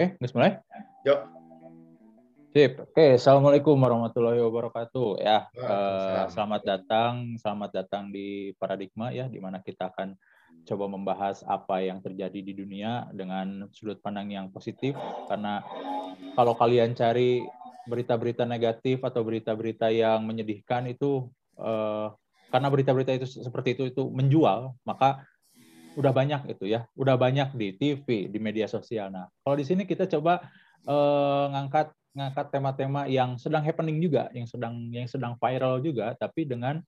Eh, nggak mulai? Yuk. Sip. Oke, assalamualaikum warahmatullahi wabarakatuh. Ya, eh, selamat datang, selamat datang di Paradigma ya, di mana kita akan coba membahas apa yang terjadi di dunia dengan sudut pandang yang positif. Karena kalau kalian cari berita-berita negatif atau berita-berita yang menyedihkan itu, eh, karena berita-berita itu seperti itu itu menjual, maka udah banyak itu ya, udah banyak di TV, di media sosial. Nah, kalau di sini kita coba uh, ngangkat ngangkat tema-tema yang sedang happening juga, yang sedang yang sedang viral juga, tapi dengan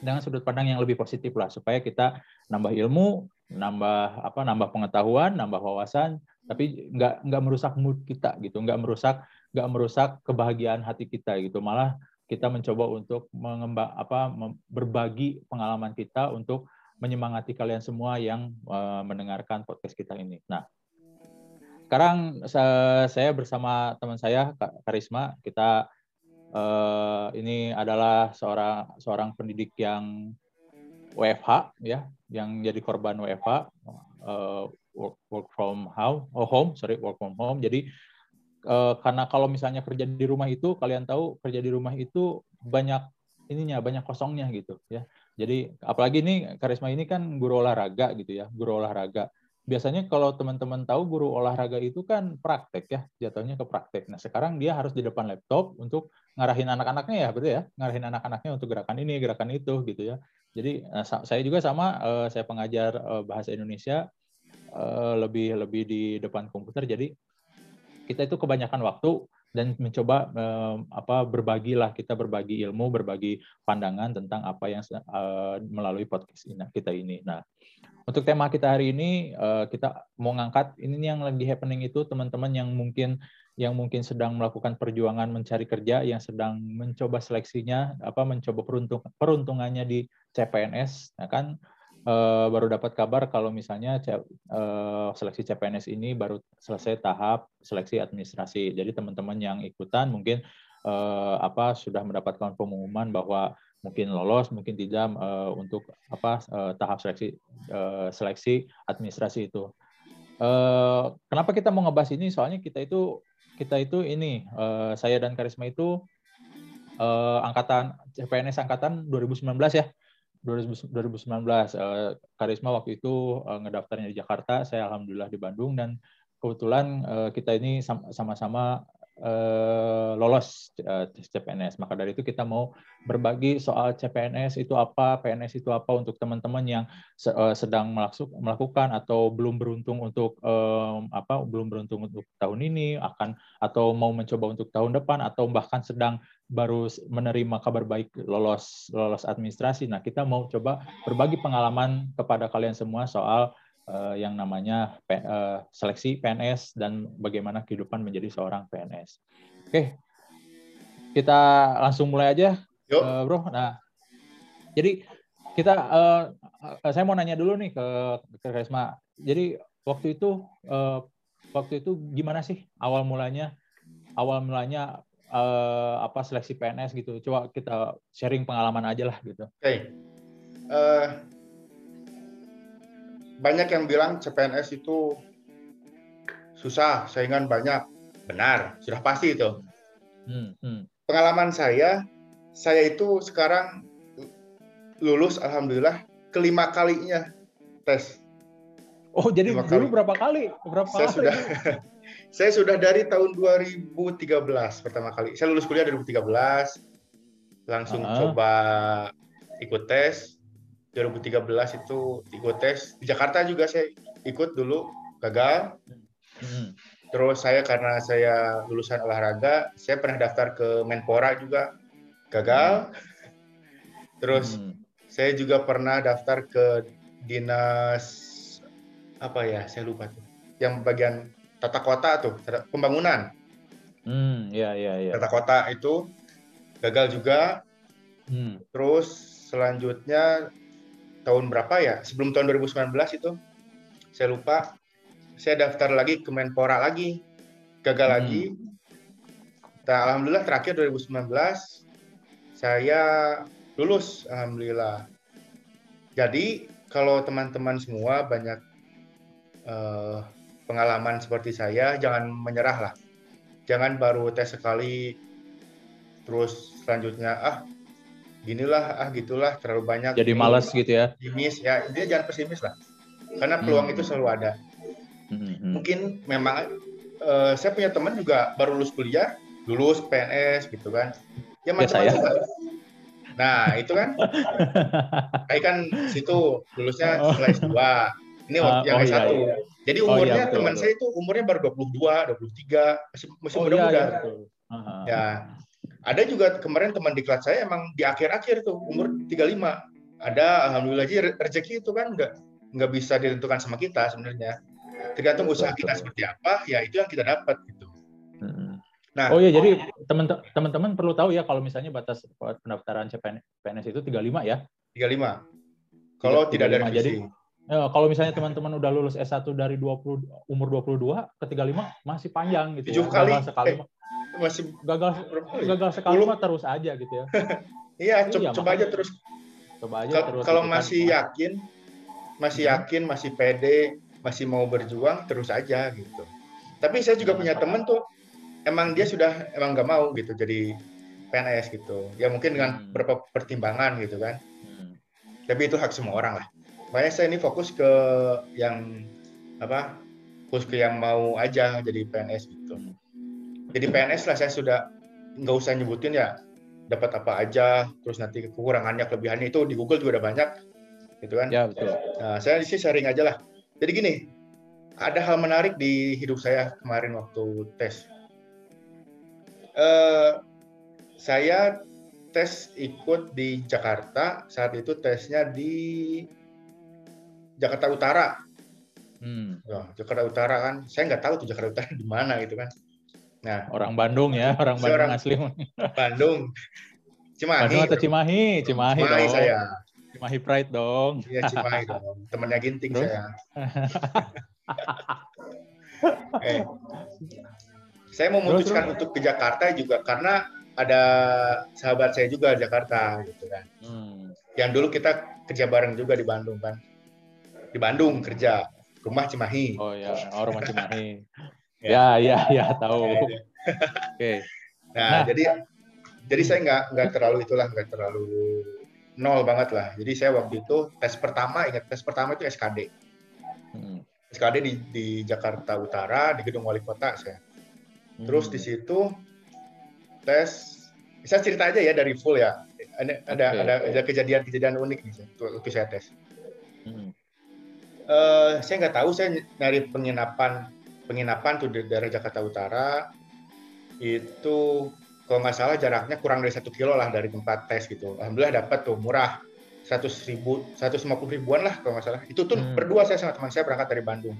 dengan sudut pandang yang lebih positif lah, supaya kita nambah ilmu, nambah apa, nambah pengetahuan, nambah wawasan, tapi nggak nggak merusak mood kita gitu, nggak merusak nggak merusak kebahagiaan hati kita gitu, malah kita mencoba untuk mengembang apa berbagi pengalaman kita untuk menyemangati kalian semua yang uh, mendengarkan podcast kita ini. Nah, sekarang saya bersama teman saya Karisma, kita uh, ini adalah seorang seorang pendidik yang WFH ya, yang jadi korban WFH uh, work, work from home, oh home, sorry work from home. Jadi karena kalau misalnya kerja di rumah itu, kalian tahu kerja di rumah itu banyak ininya, banyak kosongnya gitu ya jadi apalagi nih Karisma ini kan guru olahraga gitu ya, guru olahraga. Biasanya kalau teman-teman tahu guru olahraga itu kan praktek ya, jatuhnya ke praktek. Nah sekarang dia harus di depan laptop untuk ngarahin anak-anaknya ya, betul ya, ngarahin anak-anaknya untuk gerakan ini, gerakan itu gitu ya. Jadi nah, saya juga sama, eh, saya pengajar eh, bahasa Indonesia eh, lebih lebih di depan komputer. Jadi kita itu kebanyakan waktu dan mencoba eh, apa berbagilah kita berbagi ilmu, berbagi pandangan tentang apa yang eh, melalui podcast ini kita ini. Nah, untuk tema kita hari ini eh, kita mau ngangkat ini yang lagi happening itu teman-teman yang mungkin yang mungkin sedang melakukan perjuangan mencari kerja, yang sedang mencoba seleksinya, apa mencoba peruntung, peruntungannya di CPNS, nah kan uh, baru dapat kabar kalau misalnya uh, seleksi CPNS ini baru selesai tahap seleksi administrasi. Jadi teman-teman yang ikutan mungkin uh, apa sudah mendapatkan pengumuman bahwa mungkin lolos, mungkin tidak uh, untuk apa tahap seleksi seleksi administrasi itu. Kenapa kita mau ngebahas ini? Soalnya kita itu kita itu ini saya dan Karisma itu angkatan CPNS angkatan 2019 ya 2019 uh, Karisma waktu itu uh, ngedaftarnya di Jakarta, saya alhamdulillah di Bandung dan kebetulan uh, kita ini sama-sama uh, lolos CPNS. Maka dari itu kita mau berbagi soal CPNS itu apa, PNS itu apa untuk teman-teman yang uh, sedang melakukan atau belum beruntung untuk apa belum beruntung untuk tahun ini akan atau mau mencoba untuk tahun depan atau bahkan sedang baru menerima kabar baik lolos lolos administrasi. Nah, kita mau coba berbagi pengalaman kepada kalian semua soal uh, yang namanya uh, seleksi PNS dan bagaimana kehidupan menjadi seorang PNS. Oke, kita langsung mulai aja, Yuk. Uh, bro. Nah, jadi kita uh, saya mau nanya dulu nih ke ke Resma. Jadi waktu itu uh, waktu itu gimana sih awal mulanya? Awal mulanya uh, apa seleksi PNS gitu. Coba kita sharing pengalaman aja lah gitu. Oke. Okay. Uh, eh, banyak yang bilang CPNS itu susah, saingan banyak. Benar, sudah pasti itu. Hmm, hmm. Pengalaman saya, saya itu sekarang lulus, alhamdulillah kelima kalinya tes. Oh, jadi dulu kali. berapa kali? Berapa saya kali? sudah Saya sudah dari tahun 2013 pertama kali. Saya lulus kuliah 2013, langsung uh -huh. coba ikut tes. 2013 itu ikut tes di Jakarta juga saya ikut dulu gagal. Hmm. Terus saya karena saya lulusan olahraga, saya pernah daftar ke Menpora juga gagal. Terus hmm. saya juga pernah daftar ke dinas apa ya, saya lupa tuh. Yang bagian tata kota tuh, pembangunan. Hmm, ya, ya, ya. Tata kota itu gagal juga. Hmm. Terus selanjutnya tahun berapa ya? Sebelum tahun 2019 itu, saya lupa. Saya daftar lagi ke Menpora lagi, gagal hmm. lagi. Nah, alhamdulillah terakhir 2019 saya lulus, alhamdulillah. Jadi kalau teman-teman semua banyak uh, pengalaman seperti saya jangan menyerah lah jangan baru tes sekali terus selanjutnya ah ginilah ah gitulah terlalu banyak jadi malas gitu ya. Pesimis ya dia jangan pesimis lah. Karena peluang hmm. itu selalu ada. Hmm. mungkin memang uh, saya punya teman juga baru lulus kuliah lulus PNS gitu kan. Ya macam-macam nah itu kan. Kayak kan situ lulusnya setelah S2 ini uh, yang oh, S1 iya, iya. jadi oh, umurnya oh, iya, teman saya itu umurnya baru 22 23 masih masih oh, muda-muda. iya, iya, uh-huh. ya ada juga kemarin teman di kelas saya emang di akhir-akhir tuh umur 35 ada alhamdulillah aja rezeki itu kan nggak nggak bisa ditentukan sama kita sebenarnya tergantung usaha kita seperti apa ya itu yang kita dapat gitu Nah, oh iya, jadi teman-teman perlu tahu ya kalau misalnya batas pendaftaran CPNS itu 35 ya. 35. Kalau 35, tidak ada revisi. Jadi ya, kalau misalnya teman-teman udah lulus S1 dari 20 umur 22 ke 35 masih panjang gitu. 7 ya. kali. Sekali eh, masih gagal gagal sekali mah terus aja gitu ya. iya, coba, iya, coba aja terus. Coba aja terus. Kalau gitu kan. masih kan. yakin, masih hmm. yakin, masih pede, masih mau berjuang terus aja gitu. Tapi saya juga punya teman tuh emang dia sudah emang nggak mau gitu jadi PNS gitu ya mungkin dengan hmm. beberapa pertimbangan gitu kan hmm. tapi itu hak semua orang lah makanya saya ini fokus ke yang apa fokus ke yang mau aja jadi PNS gitu hmm. Jadi PNS lah saya sudah nggak usah nyebutin ya dapat apa aja terus nanti kekurangannya kelebihannya itu di Google juga udah banyak gitu kan ya betul nah saya sih sharing aja lah jadi gini ada hal menarik di hidup saya kemarin waktu tes uh, saya tes ikut di Jakarta saat itu tesnya di Jakarta Utara. Hmm. Jakarta Utara kan, saya nggak tahu tuh Jakarta Utara di mana gitu kan. Nah, orang Bandung ya, orang Bandung orang asli. Bandung. Cimahi. Bandung atau Cimahi? Cimahi, Cimahi dong. saya. Cimahi Pride dong. Iya Cimahi dong. Temennya Ginting Terus? saya. eh, saya memutuskan terus, untuk ke Jakarta juga karena ada sahabat saya juga di Jakarta gitu kan. Hmm. Yang dulu kita kerja bareng juga di Bandung kan. Di Bandung kerja rumah Cimahi. Oh ya, oh, rumah Cimahi. ya, ya, ya, tahu. Ya, ya. Oke. Okay. Nah, nah, jadi jadi saya nggak nggak terlalu itulah nggak terlalu nol banget lah. Jadi saya waktu itu tes pertama ingat tes pertama itu SKD. Hmm. SKD di di Jakarta Utara di gedung wali kota saya. Terus di hmm. situ tes, saya cerita aja ya dari full ya. Ada okay, ada ada kejadian-kejadian unik nih waktu saya tes. Hmm. Uh, saya nggak tahu saya nyari penginapan penginapan tuh di daerah Jakarta Utara itu kalau nggak salah jaraknya kurang dari satu kilo lah dari tempat tes gitu. Alhamdulillah dapat tuh murah seratus ribu, seratus lima puluh ribuan lah kalau nggak salah. Itu tuh hmm. berdua saya sama teman saya berangkat dari Bandung.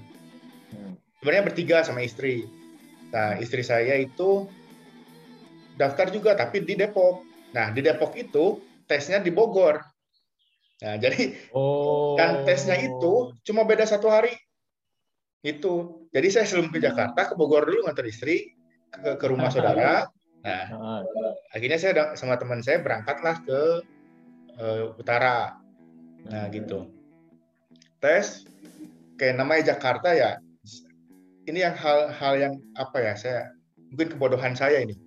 Hmm. Sebenarnya bertiga sama istri. Nah, istri saya itu daftar juga tapi di Depok. Nah, di Depok itu tesnya di Bogor. Nah, jadi oh. kan tesnya itu cuma beda satu hari. Itu. Jadi saya sebelum ke Jakarta ke Bogor dulu ngantar istri ke, ke rumah saudara. Nah, akhirnya saya sama teman saya berangkatlah ke uh, utara. Nah, gitu. Tes kayak namanya Jakarta ya ini yang hal-hal yang apa ya saya mungkin kebodohan saya ini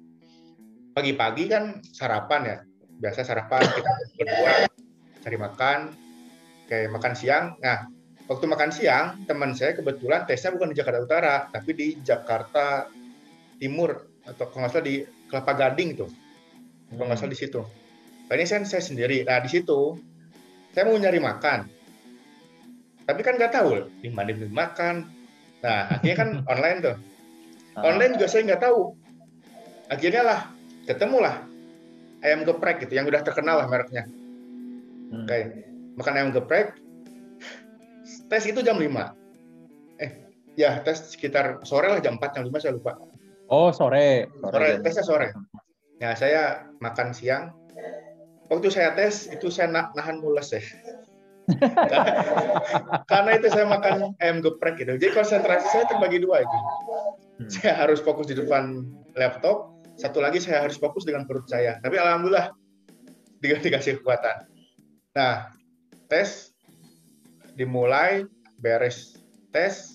pagi-pagi kan sarapan ya biasa sarapan kita berdua cari makan kayak makan siang nah waktu makan siang teman saya kebetulan tesnya bukan di Jakarta Utara tapi di Jakarta Timur atau kalau nggak salah di Kelapa Gading tuh kalau nggak salah di situ nah, ini saya, saya sendiri nah di situ saya mau nyari makan tapi kan nggak tahu di mana makan Nah, akhirnya kan online tuh. Ah. Online juga saya nggak tahu. Akhirnya lah, ketemu lah ayam geprek gitu, yang udah terkenal lah mereknya. Hmm. Oke, makan ayam geprek. Tes itu jam 5. Eh, ya tes sekitar sore lah jam 4, jam 5 saya lupa. Oh, sore. Sore, sore tesnya sore. Ya, saya makan siang. Waktu saya tes, itu saya nahan mules ya karena, itu saya makan ayam geprek gitu. Jadi konsentrasi saya terbagi dua itu. Hmm. Saya harus fokus di depan laptop, satu lagi saya harus fokus dengan perut saya. Tapi alhamdulillah dikasih kekuatan. Nah, tes dimulai, beres tes,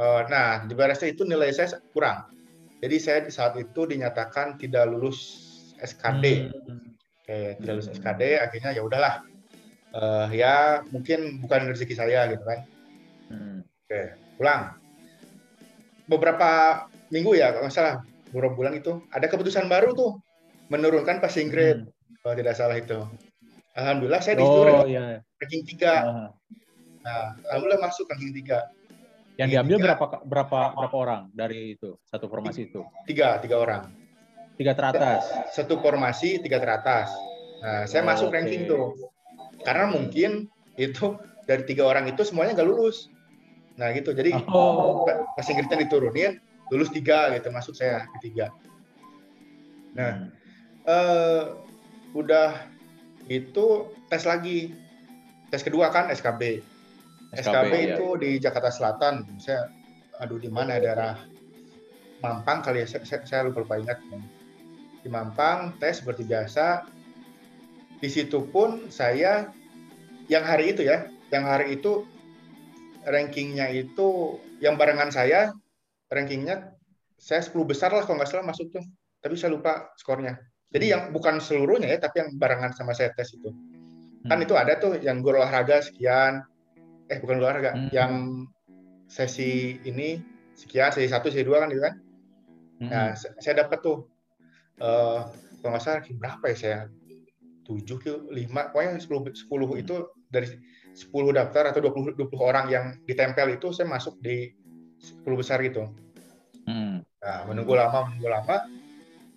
Uh, nah di BRST itu nilai saya kurang. Jadi saya di saat itu dinyatakan tidak lulus SKD. Hmm. Oke, tidak lulus SKD, akhirnya ya udahlah. Uh, ya mungkin bukan rezeki saya gitu kan. Hmm. Oke, pulang. Beberapa minggu ya, kalau nggak salah, beberapa bulan itu ada keputusan baru tuh menurunkan passing grade hmm. kalau tidak salah itu. Alhamdulillah saya disuruh oh, iya. ranking tiga. Uh. Nah, alhamdulillah masuk ranking tiga. Yang diambil tiga, berapa berapa berapa orang dari itu satu formasi itu? Tiga tiga orang. Tiga teratas. Satu formasi tiga teratas. Nah, saya oh, masuk okay. ranking tuh karena mungkin itu dari tiga orang itu semuanya nggak lulus. Nah gitu, jadi oh. grade diturunin, lulus tiga gitu, masuk saya di tiga. Nah, hmm. uh, udah itu tes lagi, tes kedua kan SKB. SKB, SKB iya. itu di Jakarta Selatan. Saya aduh di mana daerah Mampang kali ya saya, saya lupa lupa ingat. Di Mampang tes seperti biasa. Di situ pun saya yang hari itu ya, yang hari itu rankingnya itu yang barengan saya rankingnya saya 10 besar lah kalau nggak salah masuk tuh. Tapi saya lupa skornya. Jadi yang bukan seluruhnya ya, tapi yang barengan sama saya tes itu. Kan hmm. itu ada tuh yang guru olahraga sekian, eh bukan olahraga hmm. yang sesi ini sekian sesi satu sesi dua kan gitu kan hmm. nah saya dapat tuh uh, kalau nggak salah berapa ya saya tujuh ke lima pokoknya sepuluh sepuluh hmm. itu dari sepuluh daftar atau dua puluh dua puluh orang yang ditempel itu saya masuk di sepuluh besar gitu hmm. nah menunggu lama menunggu lama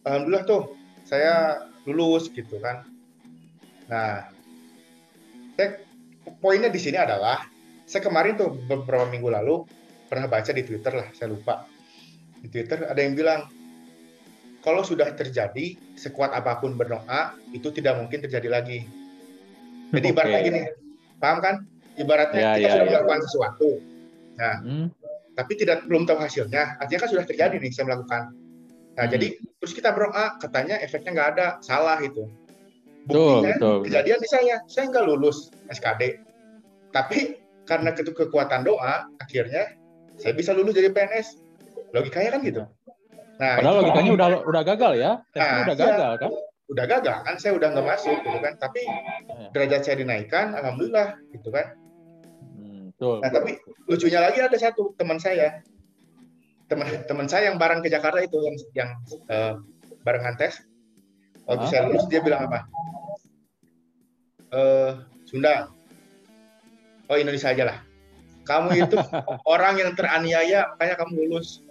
alhamdulillah tuh saya lulus gitu kan nah saya, poinnya di sini adalah saya kemarin tuh beberapa minggu lalu pernah baca di Twitter lah, saya lupa. Di Twitter ada yang bilang, kalau sudah terjadi, sekuat apa pun berdoa, itu tidak mungkin terjadi lagi. Jadi okay. ibaratnya gini, paham kan? Ibaratnya yeah, kita yeah, sudah yeah. melakukan sesuatu. Nah, hmm. tapi tidak belum tahu hasilnya. Artinya kan sudah terjadi nih saya melakukan. Nah, hmm. jadi terus kita berdoa, katanya efeknya nggak ada, salah itu. Buktinya betul, betul, kejadian di saya, saya nggak lulus SKD. Tapi karena ke kekuatan doa akhirnya saya bisa lulus jadi PNS logikanya kan gitu. Nah padahal logikanya udah udah gagal ya. Nah, udah gagal ya, kan? Udah gagal kan saya udah nggak masuk gitu kan. Tapi iya. derajat saya dinaikkan alhamdulillah gitu kan. Hmm, betul, nah tapi lucunya lagi ada satu teman saya. Teman teman saya yang bareng ke Jakarta itu yang yang uh, barengan tes. Waktu saya lulus dia bilang apa? Uh, Sunda oh Indonesia aja lah. Kamu itu orang yang teraniaya, makanya kamu lulus.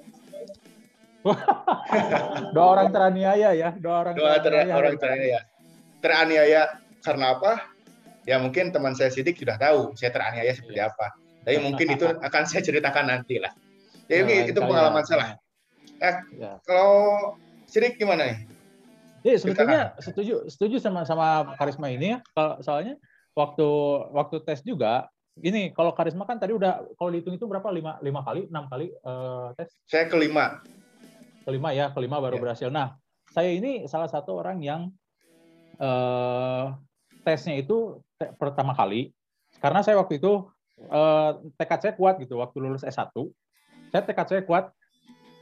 Dua orang teraniaya ya, dua orang Dua teraniaya. orang teraniaya. Teraniaya karena apa? Ya mungkin teman saya Sidik sudah tahu saya teraniaya seperti iya. apa. Tapi mungkin itu akan saya ceritakan nanti lah. Jadi ya, itu pengalaman saya. Eh, ya. Kalau Sidik gimana nih? Iya, sebetulnya setuju setuju sama sama karisma ini ya. Kalau soalnya waktu waktu tes juga Gini, kalau karisma kan tadi udah kalau dihitung itu berapa lima lima kali enam kali uh, tes? Saya kelima. Kelima ya, kelima baru ya. berhasil. Nah, saya ini salah satu orang yang uh, tesnya itu te pertama kali karena saya waktu itu uh, tekad saya kuat gitu waktu lulus S1. Saya tekad saya kuat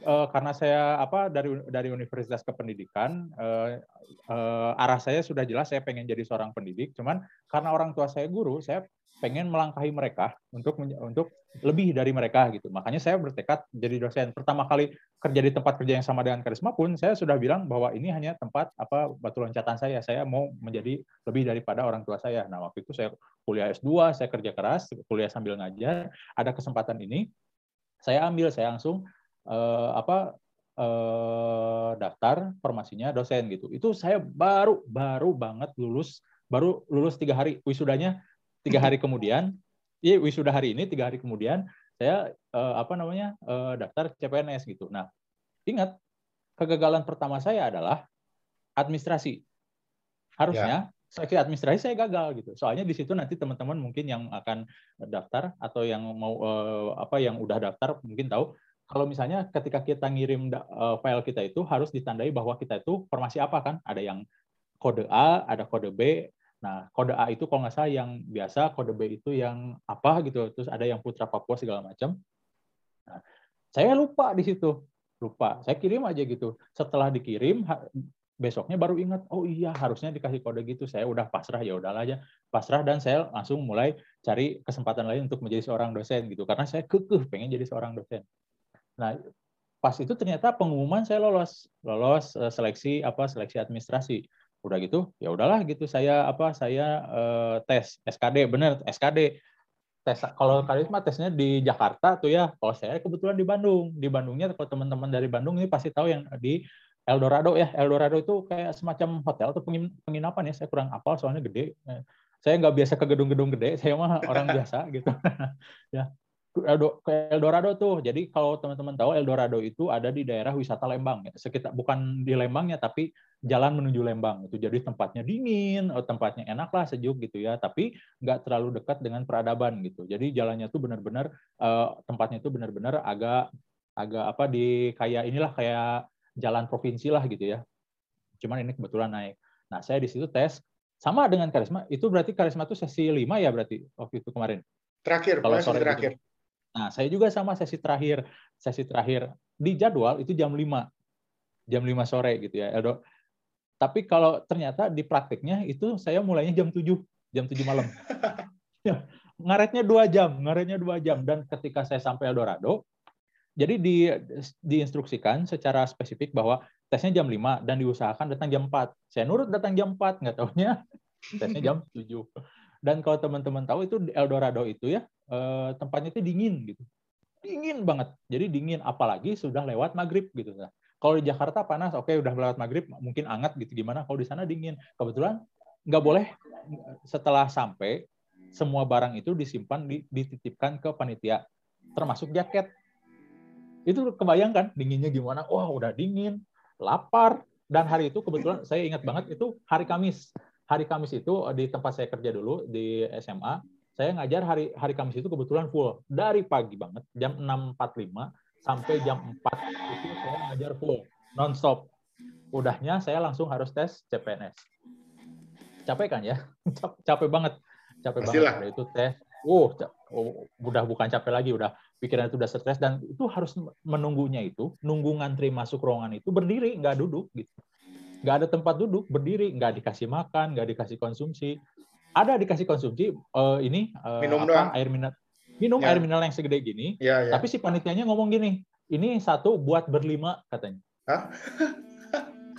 uh, karena saya apa dari dari Universitas Kependidikan uh, uh, arah saya sudah jelas saya pengen jadi seorang pendidik. Cuman karena orang tua saya guru, saya pengen melangkahi mereka untuk untuk lebih dari mereka gitu. Makanya saya bertekad jadi dosen. Pertama kali kerja di tempat kerja yang sama dengan Karisma pun saya sudah bilang bahwa ini hanya tempat apa batu loncatan saya. Saya mau menjadi lebih daripada orang tua saya. Nah, waktu itu saya kuliah S2, saya kerja keras, kuliah sambil ngajar. Ada kesempatan ini, saya ambil, saya langsung uh, apa uh, daftar formasinya dosen gitu. Itu saya baru baru banget lulus, baru lulus tiga hari wisudanya tiga hari kemudian, iya wisuda hari ini tiga hari kemudian saya uh, apa namanya uh, daftar CPNS gitu. Nah, ingat kegagalan pertama saya adalah administrasi. Harusnya ya. seleksi administrasi saya gagal gitu. Soalnya di situ nanti teman-teman mungkin yang akan daftar atau yang mau uh, apa yang udah daftar mungkin tahu kalau misalnya ketika kita ngirim uh, file kita itu harus ditandai bahwa kita itu formasi apa kan? Ada yang kode A, ada kode B, Nah, kode A itu kalau nggak salah yang biasa, kode B itu yang apa gitu, terus ada yang Putra Papua segala macam. Nah, Saya lupa di situ, lupa. Saya kirim aja gitu. Setelah dikirim, besoknya baru ingat, oh iya harusnya dikasih kode gitu. Saya udah pasrah ya udahlah aja, pasrah dan saya langsung mulai cari kesempatan lain untuk menjadi seorang dosen gitu. Karena saya kekeh pengen jadi seorang dosen. Nah, pas itu ternyata pengumuman saya lolos, lolos eh, seleksi apa seleksi administrasi. Udah gitu, ya udahlah gitu. Saya apa saya uh, tes SKD bener SKD tes kalau karisma tesnya di Jakarta tuh ya. Kalau saya kebetulan di Bandung. Di Bandungnya kalau teman-teman dari Bandung ini pasti tahu yang di Eldorado ya. Eldorado itu kayak semacam hotel atau penginapan ya. Saya kurang apal soalnya gede. Saya nggak biasa ke gedung-gedung gede. Saya mah orang biasa gitu. Ya. Eldorado tuh. Jadi kalau teman-teman tahu Eldorado itu ada di daerah wisata Lembang ya. Sekitar bukan di Lembangnya tapi jalan menuju Lembang itu. Jadi tempatnya dingin, oh, tempatnya enak lah sejuk gitu ya. Tapi nggak terlalu dekat dengan peradaban gitu. Jadi jalannya tuh benar-benar eh, tempatnya itu benar-benar agak agak apa di kayak inilah kayak jalan provinsi lah gitu ya. Cuman ini kebetulan naik. Nah saya di situ tes sama dengan karisma. Itu berarti karisma itu sesi 5 ya berarti waktu itu kemarin. Terakhir, kalau sore terakhir. Itu. Nah, saya juga sama sesi terakhir. Sesi terakhir di jadwal itu jam 5. Jam 5 sore gitu ya. Tapi kalau ternyata di praktiknya itu saya mulainya jam 7, jam 7 malam. ya, ngaretnya dua jam, ngaretnya dua jam. Dan ketika saya sampai Eldorado, jadi di, diinstruksikan secara spesifik bahwa tesnya jam 5 dan diusahakan datang jam 4. Saya nurut datang jam 4, nggak tahunya tesnya jam 7. Dan kalau teman-teman tahu itu Eldorado itu ya eh, tempatnya itu dingin gitu, dingin banget. Jadi dingin, apalagi sudah lewat maghrib gitu. Nah, kalau di Jakarta panas, oke okay, udah lewat maghrib mungkin anget gitu gimana. Kalau di sana dingin, kebetulan nggak boleh setelah sampai semua barang itu disimpan dititipkan ke panitia, termasuk jaket. Itu kebayangkan dinginnya gimana? Wah udah dingin, lapar, dan hari itu kebetulan saya ingat banget itu hari Kamis hari Kamis itu eh, di tempat saya kerja dulu di SMA, saya ngajar hari hari Kamis itu kebetulan full dari pagi banget jam 6.45 sampai jam 4 itu saya ngajar full nonstop. Udahnya saya langsung harus tes CPNS. Capek kan ya? capek banget. Capek Pastilah. banget. Itu tes. Uh, oh, udah bukan capek lagi, udah pikiran itu udah stres dan itu harus menunggunya itu, nunggu ngantri masuk ruangan itu berdiri, nggak duduk gitu nggak ada tempat duduk berdiri nggak dikasih makan nggak dikasih konsumsi ada dikasih konsumsi uh, ini uh, minum apa, air mineral minum ya. air mineral yang segede gini ya, ya. tapi si panitianya ngomong gini ini satu buat berlima katanya Hah?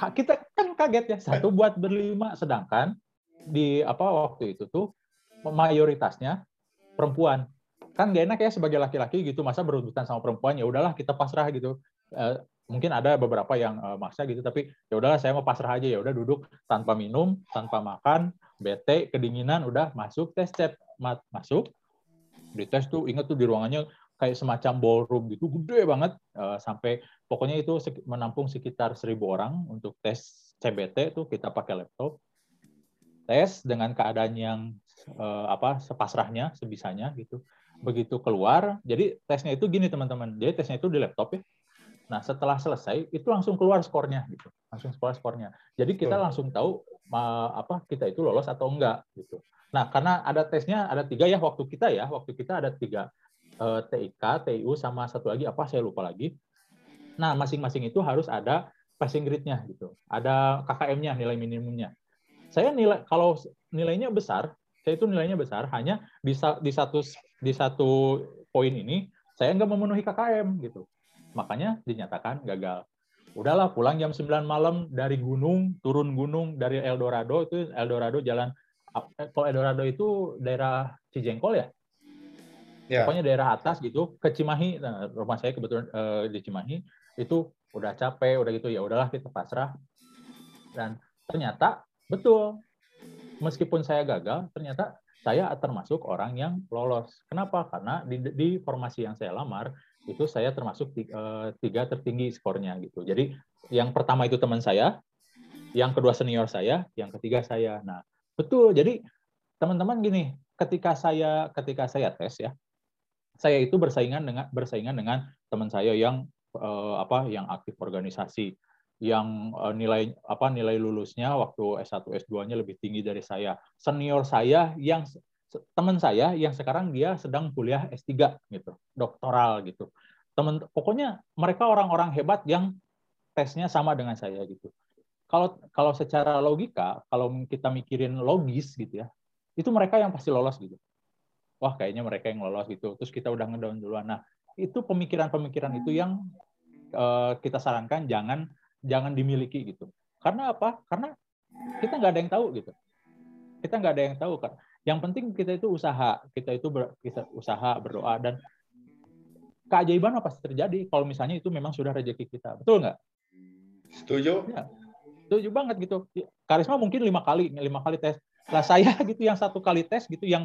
kita kan kaget ya satu buat berlima sedangkan di apa waktu itu tuh mayoritasnya perempuan kan gak enak ya sebagai laki-laki gitu masa berebutan sama perempuan ya udahlah kita pasrah gitu eh, mungkin ada beberapa yang uh, maksa gitu tapi ya udahlah saya mau pasrah aja ya udah duduk tanpa minum tanpa makan bete kedinginan udah masuk tes cep masuk di tes tuh inget tuh di ruangannya kayak semacam ballroom gitu gede banget uh, sampai pokoknya itu menampung sekitar seribu orang untuk tes CBT tuh kita pakai laptop tes dengan keadaan yang uh, apa sepasrahnya sebisanya gitu begitu keluar jadi tesnya itu gini teman-teman jadi tesnya itu di laptop ya Nah, setelah selesai itu langsung keluar skornya gitu. Langsung keluar skornya. Jadi kita langsung tahu apa kita itu lolos atau enggak gitu. Nah, karena ada tesnya ada tiga ya waktu kita ya, waktu kita ada tiga eh, TIK, TIU sama satu lagi apa saya lupa lagi. Nah, masing-masing itu harus ada passing grade-nya gitu. Ada KKM-nya, nilai minimumnya. Saya nilai kalau nilainya besar, saya itu nilainya besar hanya di, di satu di satu poin ini saya nggak memenuhi KKM gitu makanya dinyatakan gagal. Udahlah pulang jam 9 malam dari gunung, turun gunung dari Eldorado itu Eldorado jalan kalau Eldorado itu daerah Cijengkol ya? Yeah. Pokoknya daerah atas gitu ke Cimahi. Nah, rumah saya kebetulan uh, di Cimahi itu udah capek, udah gitu ya udahlah kita pasrah. Dan ternyata betul meskipun saya gagal, ternyata saya termasuk orang yang lolos. Kenapa? Karena di, di formasi yang saya lamar itu saya termasuk eh, tiga tertinggi skornya gitu. Jadi yang pertama itu teman saya, yang kedua senior saya, yang ketiga saya. Nah, betul. Jadi teman-teman gini, ketika saya ketika saya tes ya, saya itu bersaingan dengan bersaingan dengan teman saya yang eh, apa yang aktif organisasi yang eh, nilai apa nilai lulusnya waktu S1 S2-nya lebih tinggi dari saya. Senior saya yang teman saya yang sekarang dia sedang kuliah S3 gitu, doktoral gitu. temen pokoknya mereka orang-orang hebat yang tesnya sama dengan saya gitu kalau kalau secara logika kalau kita mikirin logis gitu ya itu mereka yang pasti lolos gitu. Wah kayaknya mereka yang lolos gitu. Terus kita udah ngedown duluan. Nah itu pemikiran-pemikiran itu yang uh, kita sarankan jangan jangan dimiliki gitu. Karena apa? Karena kita nggak ada yang tahu gitu. Kita nggak ada yang tahu kan yang penting kita itu usaha. Kita itu ber, kita usaha berdoa dan keajaiban apa pasti terjadi kalau misalnya itu memang sudah rezeki kita? Betul nggak? Setuju? Ya, setuju banget gitu. Karisma mungkin lima kali lima kali tes. Lah saya gitu yang satu kali tes gitu yang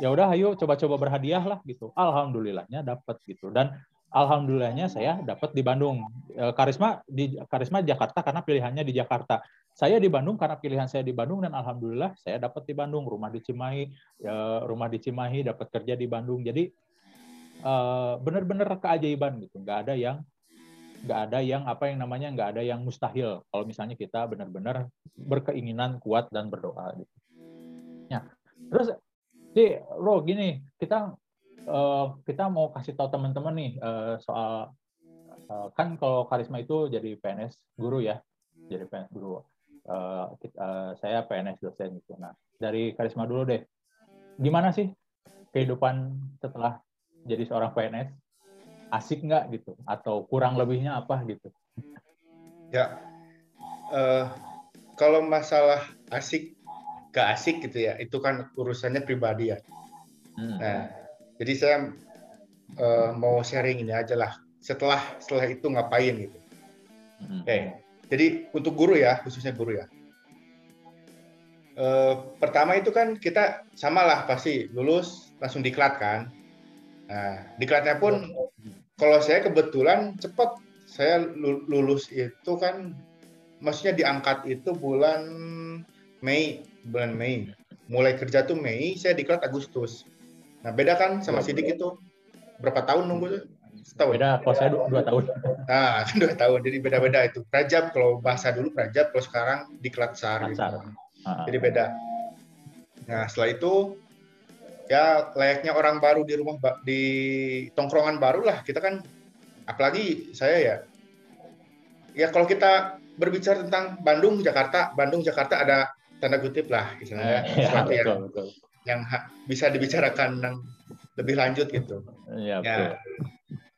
ya udah ayo coba-coba berhadiah lah gitu. Alhamdulillahnya dapat gitu. Dan alhamdulillahnya saya dapat di Bandung. E, karisma di karisma Jakarta karena pilihannya di Jakarta. Saya di Bandung karena pilihan saya di Bandung dan alhamdulillah saya dapat di Bandung. Rumah di Cimahi ya, rumah di Cimahi dapat kerja di Bandung. Jadi uh, benar-benar keajaiban gitu. Nggak ada yang nggak ada yang apa yang namanya nggak ada yang mustahil kalau misalnya kita benar-benar berkeinginan kuat dan berdoa gitu. Ya. Terus di Ro gini kita uh, kita mau kasih tahu teman-teman nih uh, soal uh, kan kalau karisma itu jadi PNS guru ya jadi PNS guru. Uh, kita, uh, saya PNS dosen gitu. Nah dari karisma dulu deh, gimana sih kehidupan setelah jadi seorang PNS asik nggak gitu? Atau kurang lebihnya apa gitu? Ya uh, kalau masalah asik gak asik gitu ya itu kan urusannya pribadi ya. Hmm. nah jadi saya uh, mau sharing ini aja lah. Setelah setelah itu ngapain gitu? Hmm. oke okay. jadi untuk guru ya khususnya guru ya. Uh, pertama itu kan kita samalah pasti lulus langsung diklat kan. Nah diklatnya pun kalau saya kebetulan cepat. Saya lulus itu kan maksudnya diangkat itu bulan Mei bulan Mei. Mulai kerja tuh Mei saya diklat Agustus. Nah beda kan sama Sidik itu. Berapa tahun nunggu setahun. Beda kalau saya dua, dua tahun. Nah dua tahun. Jadi beda-beda itu. Prajab kalau bahasa dulu prajab kalau sekarang diklat sar gitu. jadi beda. Nah setelah itu ya layaknya orang baru di rumah di tongkrongan baru lah. Kita kan apalagi saya ya. Ya kalau kita berbicara tentang Bandung Jakarta Bandung Jakarta ada tanda kutip lah misalnya eh, ya, betul, yang betul. yang bisa dibicarakan yang lebih lanjut gitu. Ya, ya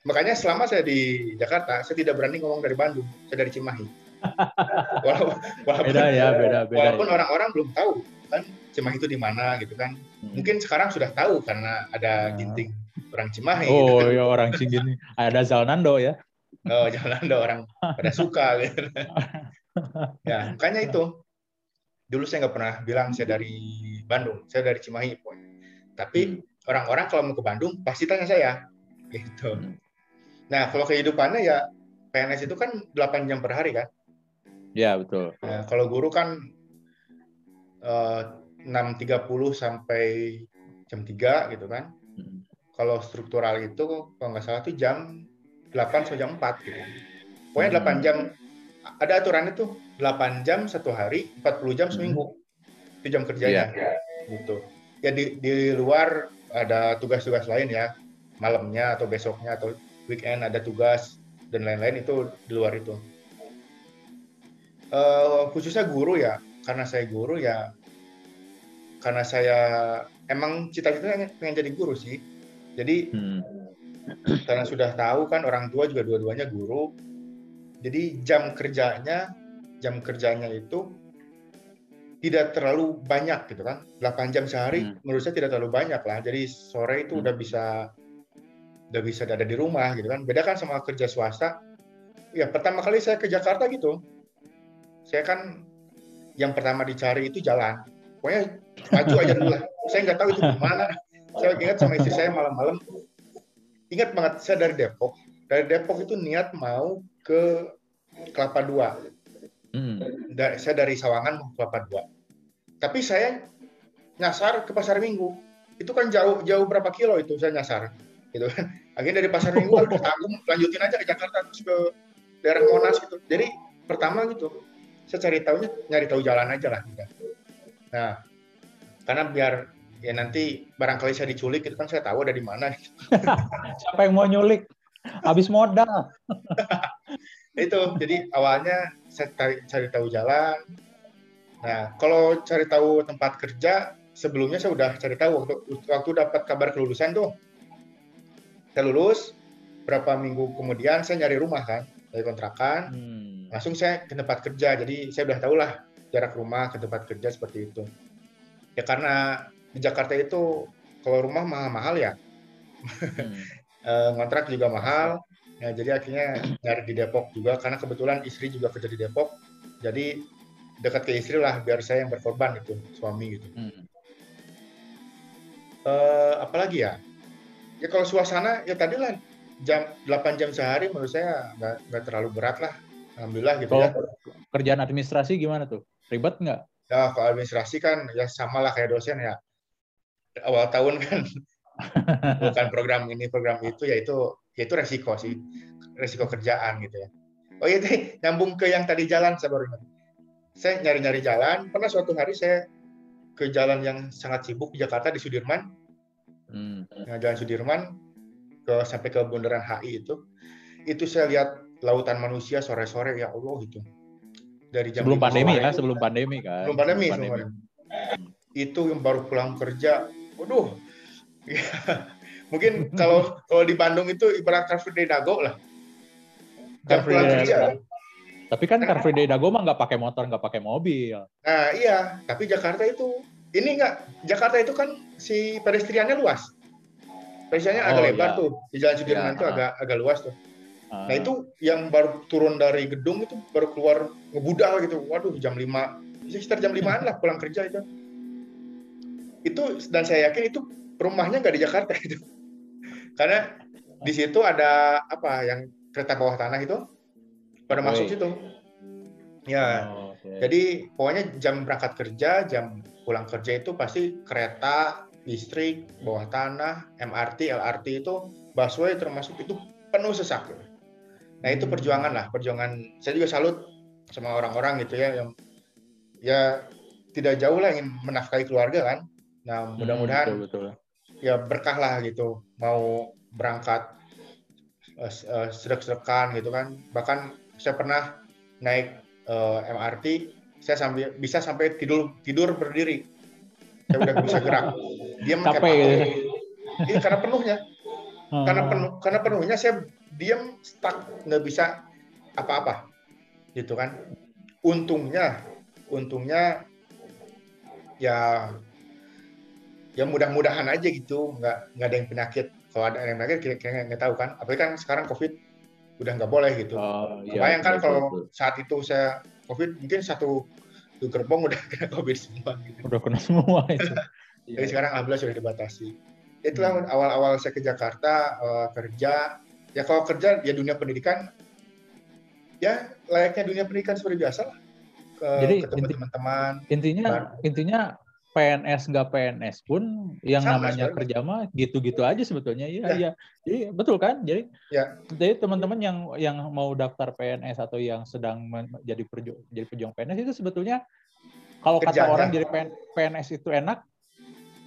makanya selama saya di Jakarta saya tidak berani ngomong dari Bandung saya dari Cimahi. Walaupun, walaupun beda ya beda beda walaupun ya. orang-orang belum tahu kan Cimahi itu di mana gitu kan hmm. mungkin sekarang sudah tahu karena ada nah. ginting orang Cimahi oh gitu. ya orang Cimahi ada Zalnando ya oh Zalnando orang pada suka gitu ya makanya itu dulu saya nggak pernah bilang saya dari Bandung saya dari Cimahi pokoknya tapi hmm. orang-orang kalau mau ke Bandung pasti tanya saya gitu hmm. nah kalau kehidupannya ya PNS itu kan 8 jam per hari kan Ya betul. Nah, kalau guru kan uh, eh, 6.30 sampai jam 3 gitu kan. Hmm. Kalau struktural itu kalau nggak salah itu jam 8 sampai jam 4 gitu. Pokoknya hmm. 8 jam ada aturan itu 8 jam satu hari, 40 jam seminggu. Hmm. Itu jam kerjanya. Yeah. Gitu. Ya di, di luar ada tugas-tugas lain ya. Malamnya atau besoknya atau weekend ada tugas dan lain-lain itu di luar itu uh, khususnya guru ya karena saya guru ya karena saya emang cita-citanya pengen jadi guru sih jadi hmm. karena sudah tahu kan orang tua juga dua-duanya guru jadi jam kerjanya jam kerjanya itu tidak terlalu banyak gitu kan 8 jam sehari hmm. menurut saya tidak terlalu banyak lah jadi sore itu hmm. udah bisa udah bisa ada di rumah gitu kan beda kan sama kerja swasta ya pertama kali saya ke Jakarta gitu saya kan yang pertama dicari itu jalan. Pokoknya maju aja dulu lah. Saya nggak tahu itu gimana. Saya ingat sama istri saya malam-malam. Ingat banget, saya dari Depok. Dari Depok itu niat mau ke Kelapa Dua. Hmm. Saya dari Sawangan mau ke Kelapa Dua. Tapi saya nyasar ke Pasar Minggu. Itu kan jauh jauh berapa kilo itu saya nyasar. Gitu kan. Akhirnya dari Pasar Minggu, aku lanjutin aja ke Jakarta terus ke daerah Monas gitu. Jadi pertama gitu, saya cari tahunya nyari tahu jalan aja lah gitu. nah karena biar ya nanti barangkali saya diculik itu kan saya tahu ada di mana. Siapa yang mau nyulik? Habis modal. Itu jadi awalnya saya cari, cari tahu jalan. Nah kalau cari tahu tempat kerja sebelumnya saya udah cari tahu waktu waktu dapat kabar kelulusan tuh. Saya lulus berapa minggu kemudian saya nyari rumah kan dari kontrakan. Hmm. langsung saya ke tempat kerja jadi saya udah tahu lah jarak rumah ke tempat kerja seperti itu ya karena di Jakarta itu kalau rumah mahal-mahal ya hmm. Eh, ngontrak juga mahal Ya, jadi akhirnya nyari di Depok juga karena kebetulan istri juga kerja di Depok. Jadi dekat ke istri lah biar saya yang berkorban itu suami gitu. Hmm. Uh, apalagi ya? Ya kalau suasana ya tadi lah jam 8 jam sehari menurut saya nggak nggak terlalu berat lah. Alhamdulillah gitu kalau ya. Kerjaan administrasi gimana tuh? Ribet nggak? Ya kalau administrasi kan ya sama lah kayak dosen ya. Awal tahun kan. Bukan program ini program itu ya itu ya itu resiko sih. Resiko kerjaan gitu ya. Oh iya teh nyambung ke yang tadi jalan saya baru ingat saya nyari-nyari jalan. Pernah suatu hari saya ke jalan yang sangat sibuk di Jakarta di Sudirman. Hmm. nah, jalan Sudirman ke sampai ke bundaran HI itu. Itu saya lihat lautan manusia sore-sore ya Allah gitu dari jam sebelum pandemi ya sebelum pandemi kan sebelum pandemi, sebelum pandemi. itu yang baru pulang kerja waduh Mungkin kalau kalau di Bandung itu ibarat Car Free Day Dago lah. Car Free Day kerja. Tapi kan Car Free Day Dago mah nggak pakai motor, nggak pakai mobil. Nah iya, tapi Jakarta itu ini nggak Jakarta itu kan si pedestriannya luas. Pedestriannya oh, agak lebar iya. tuh di Jalan Sudirman iya, itu agak agak luas tuh. Uh. Nah itu yang baru turun dari gedung itu baru keluar ngebudal gitu. Waduh jam 5 sekitar jam 5 lah pulang kerja itu. Itu dan saya yakin itu rumahnya nggak di Jakarta itu karena di situ ada apa yang kereta bawah tanah itu pada okay. masuk situ ya oh, okay. jadi pokoknya jam berangkat kerja jam pulang kerja itu pasti kereta listrik bawah tanah MRT LRT itu busway termasuk itu penuh sesak nah itu perjuangan lah perjuangan. Saya juga salut sama orang-orang gitu ya yang ya tidak jauh lah ingin menafkahi keluarga kan. Nah hmm, mudah-mudahan hmm, betul, betul. ya berkah lah gitu mau berangkat uh, uh, sedek-sedekan gitu kan. Bahkan saya pernah naik uh, eh, MRT saya sambil bisa sampai tidur tidur berdiri. Saya udah bisa gerak. Diam capek gitu. Iya karena penuhnya. Hmm. karena penuh karena penuhnya saya diam stuck nggak bisa apa-apa. Gitu kan. Untungnya untungnya ya ya mudah-mudahan aja gitu. Nggak nggak ada yang penyakit. Kalau ada yang penyakit kira-kira nggak tahu kan. Apalagi kan sekarang covid udah nggak boleh gitu. Oh, iya, bayangkan kalau saat itu saya covid mungkin satu satu gerbong udah kena covid semua gitu. udah kena semua itu. Jadi iya. sekarang alhamdulillah sudah dibatasi. Itulah hmm. awal-awal saya ke Jakarta uh, kerja ya kalau kerja ya dunia pendidikan ya layaknya dunia pendidikan seperti biasa lah ke Jadi, ketemu teman-teman intinya intinya PNS nggak PNS pun yang Sama, namanya sebenernya. kerja mah gitu-gitu aja sebetulnya iya ya. iya jadi betul kan jadi ya. jadi teman-teman yang yang mau daftar PNS atau yang sedang menjadi perju jadi pejuang PNS itu sebetulnya kalau kata orang jadi PNS itu enak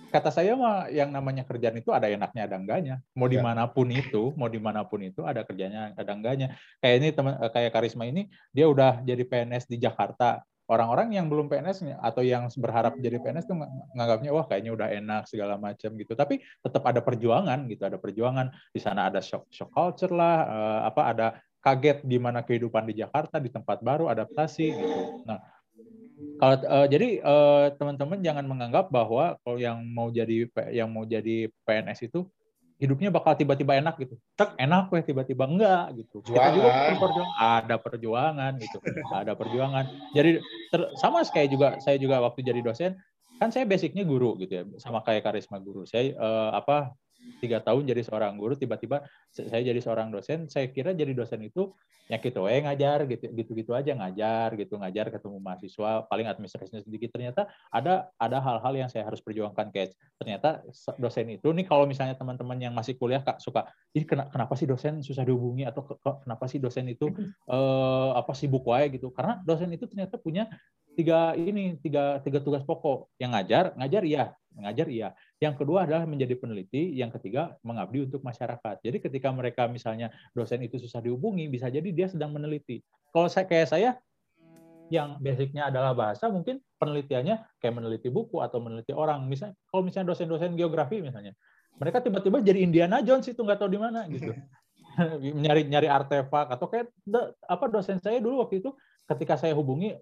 kata saya mah yang namanya kerjaan itu ada enaknya ada enggaknya. Mau ya. di mana pun itu mau di mana pun itu ada kerjanya ada enggaknya. Kayak ini teman kayak Karisma ini dia udah jadi PNS di Jakarta. Orang-orang yang belum PNS atau yang berharap jadi PNS tuh nganggapnya wah kayaknya udah enak segala macam gitu. Tapi tetap ada perjuangan gitu ada perjuangan. Di sana ada shock shock culture lah uh, apa ada kaget di mana kehidupan di Jakarta di tempat baru adaptasi gitu. Nah kalau uh, jadi uh, teman-teman jangan menganggap bahwa kalau yang mau jadi yang mau jadi PNS itu hidupnya bakal tiba-tiba enak gitu. Tek enak weh tiba-tiba enggak gitu. Jualan. Kita juga perjuangan, ada perjuangan gitu. ada perjuangan. Jadi ter, sama kayak juga saya juga waktu jadi dosen kan saya basicnya guru gitu ya sama kayak karisma guru saya uh, apa tiga tahun jadi seorang guru tiba-tiba saya jadi seorang dosen saya kira jadi dosen itu ya gitu eh ngajar gitu gitu gitu aja ngajar gitu ngajar ketemu mahasiswa paling administrasinya sedikit. Ternyata ada ada hal-hal yang saya harus perjuangkan kayak ternyata dosen itu nih kalau misalnya teman-teman yang masih kuliah kak suka ini kenapa sih dosen susah dihubungi? Atau kenapa sih dosen itu eh, apa sibuk wae? Gitu. Karena dosen itu ternyata punya tiga ini tiga tiga tugas pokok. Yang ngajar ngajar iya. Ngajar iya. Yang kedua adalah menjadi peneliti. Yang ketiga mengabdi untuk masyarakat. Jadi ketika mereka misalnya dosen itu susah dihubungi bisa jadi dia sedang meneliti. Kalau saya kayak saya yang basicnya adalah bahasa mungkin penelitiannya kayak meneliti buku atau meneliti orang. Misalnya kalau misalnya dosen-dosen geografi misalnya mereka tiba-tiba jadi Indiana Jones itu nggak tahu di mana gitu. Nyari nyari artefak atau kayak apa dosen saya dulu waktu itu ketika saya hubungi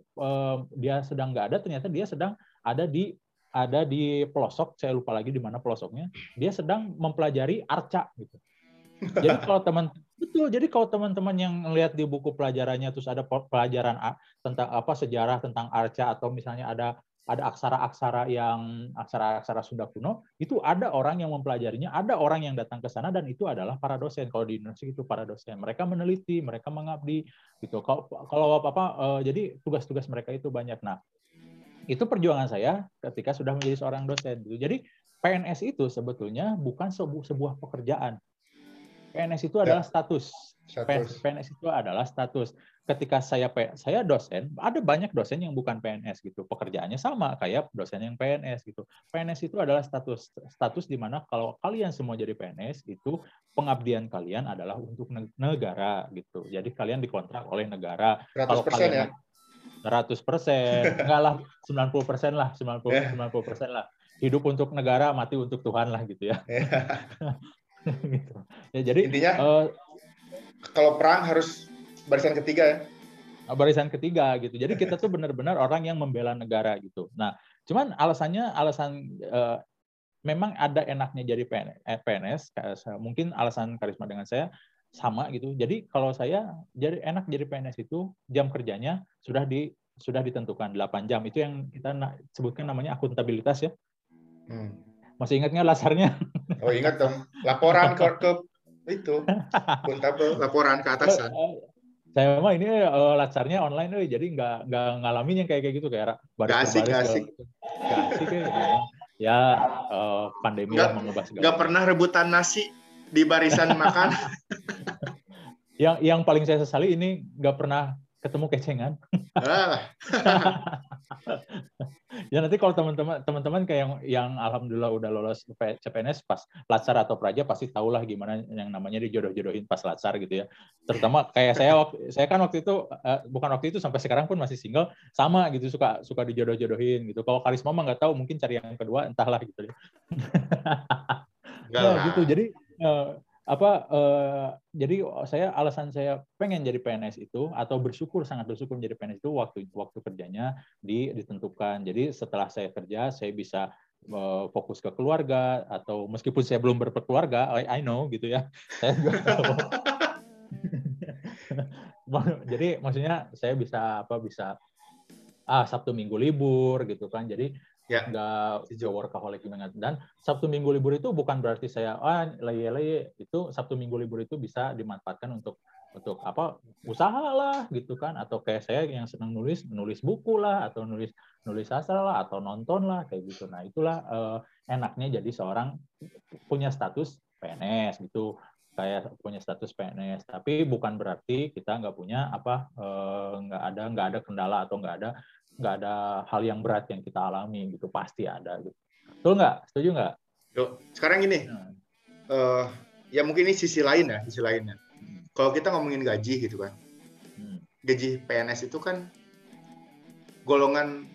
dia sedang nggak ada ternyata dia sedang ada di ada di pelosok. Saya lupa lagi di mana pelosoknya. Dia sedang mempelajari arca gitu. Jadi kalau teman betul. Jadi kalau teman-teman yang lihat di buku pelajarannya terus ada pelajaran tentang apa sejarah tentang arca atau misalnya ada ada aksara-aksara yang aksara-aksara Sunda kuno, itu ada orang yang mempelajarinya, ada orang yang datang ke sana dan itu adalah para dosen. Kalau di Indonesia itu para dosen. Mereka meneliti, mereka mengabdi gitu. Kalau kalau apa-apa uh, jadi tugas-tugas mereka itu banyak. Nah, itu perjuangan saya ketika sudah menjadi seorang dosen gitu. Jadi PNS itu sebetulnya bukan sebuah pekerjaan. PNS itu adalah ya. status. status. PNS itu adalah status ketika saya saya dosen, ada banyak dosen yang bukan PNS gitu. Pekerjaannya sama kayak dosen yang PNS gitu. PNS itu adalah status status di mana kalau kalian semua jadi PNS itu pengabdian kalian adalah untuk negara gitu. Jadi kalian dikontrak oleh negara. 100% kalau kalian ya. 100 persen, enggak lah 90 persen lah, 90 90 persen lah. Hidup untuk negara, mati untuk Tuhan lah gitu ya. gitu. Ya jadi intinya uh, kalau perang harus barisan ketiga ya barisan ketiga gitu. Jadi kita tuh benar-benar orang yang membela negara gitu. Nah, cuman alasannya alasan eh, memang ada enaknya jadi PNS, eh, mungkin alasan karisma dengan saya sama gitu. Jadi kalau saya jadi enak jadi PNS itu jam kerjanya sudah di sudah ditentukan 8 jam. Itu yang kita sebutkan namanya akuntabilitas ya. Hmm. Masih ingatnya lasarnya? Oh ingat dong. Laporan ke, ke itu laporan ke atasan. Eh, saya mah ini uh, lacarnya online uh, jadi nggak nggak ngalamin yang kayak kayak gitu kayak baris gak asik, gak asik. Gak asik ya. Ya uh, pandemi gak, mengubah segala. Gak pernah rebutan nasi di barisan makan. yang yang paling saya sesali ini nggak pernah ketemu kecengan. Ah. ya nanti kalau teman-teman teman-teman kayak yang yang alhamdulillah udah lolos CPNS pas latsar atau praja pasti tahulah gimana yang namanya dijodoh-jodohin pas latsar gitu ya. Terutama kayak saya waktu saya kan waktu itu uh, bukan waktu itu sampai sekarang pun masih single sama gitu suka suka dijodoh-jodohin gitu. Kalau karisma mah nggak tahu mungkin cari yang kedua entahlah gitu ya. nah, gitu. Jadi uh, apa uh, jadi saya alasan saya pengen jadi PNS itu atau bersyukur sangat bersyukur menjadi PNS itu waktu waktu kerjanya di, ditentukan. Jadi setelah saya kerja saya bisa uh, fokus ke keluarga atau meskipun saya belum berkeluarga, I, I know gitu ya. Jadi maksudnya saya bisa apa bisa ah Sabtu Minggu libur gitu kan. Jadi ya. nggak jauh workaholic banget. Dan Sabtu Minggu libur itu bukan berarti saya ah leye-leye itu Sabtu Minggu libur itu bisa dimanfaatkan untuk untuk apa usaha lah gitu kan. Atau kayak saya yang senang nulis nulis buku lah atau nulis nulis sastra lah atau nonton lah kayak gitu. Nah itulah eh, enaknya jadi seorang punya status PNS gitu. Kayak punya status PNS tapi bukan berarti kita nggak punya apa eh, nggak ada nggak ada kendala atau nggak ada nggak ada hal yang berat yang kita alami gitu pasti ada gitu betul nggak setuju nggak Yuk, sekarang ini hmm. uh, ya mungkin ini sisi lain ya sisi lainnya hmm. kalau kita ngomongin gaji gitu kan hmm. gaji PNS itu kan golongan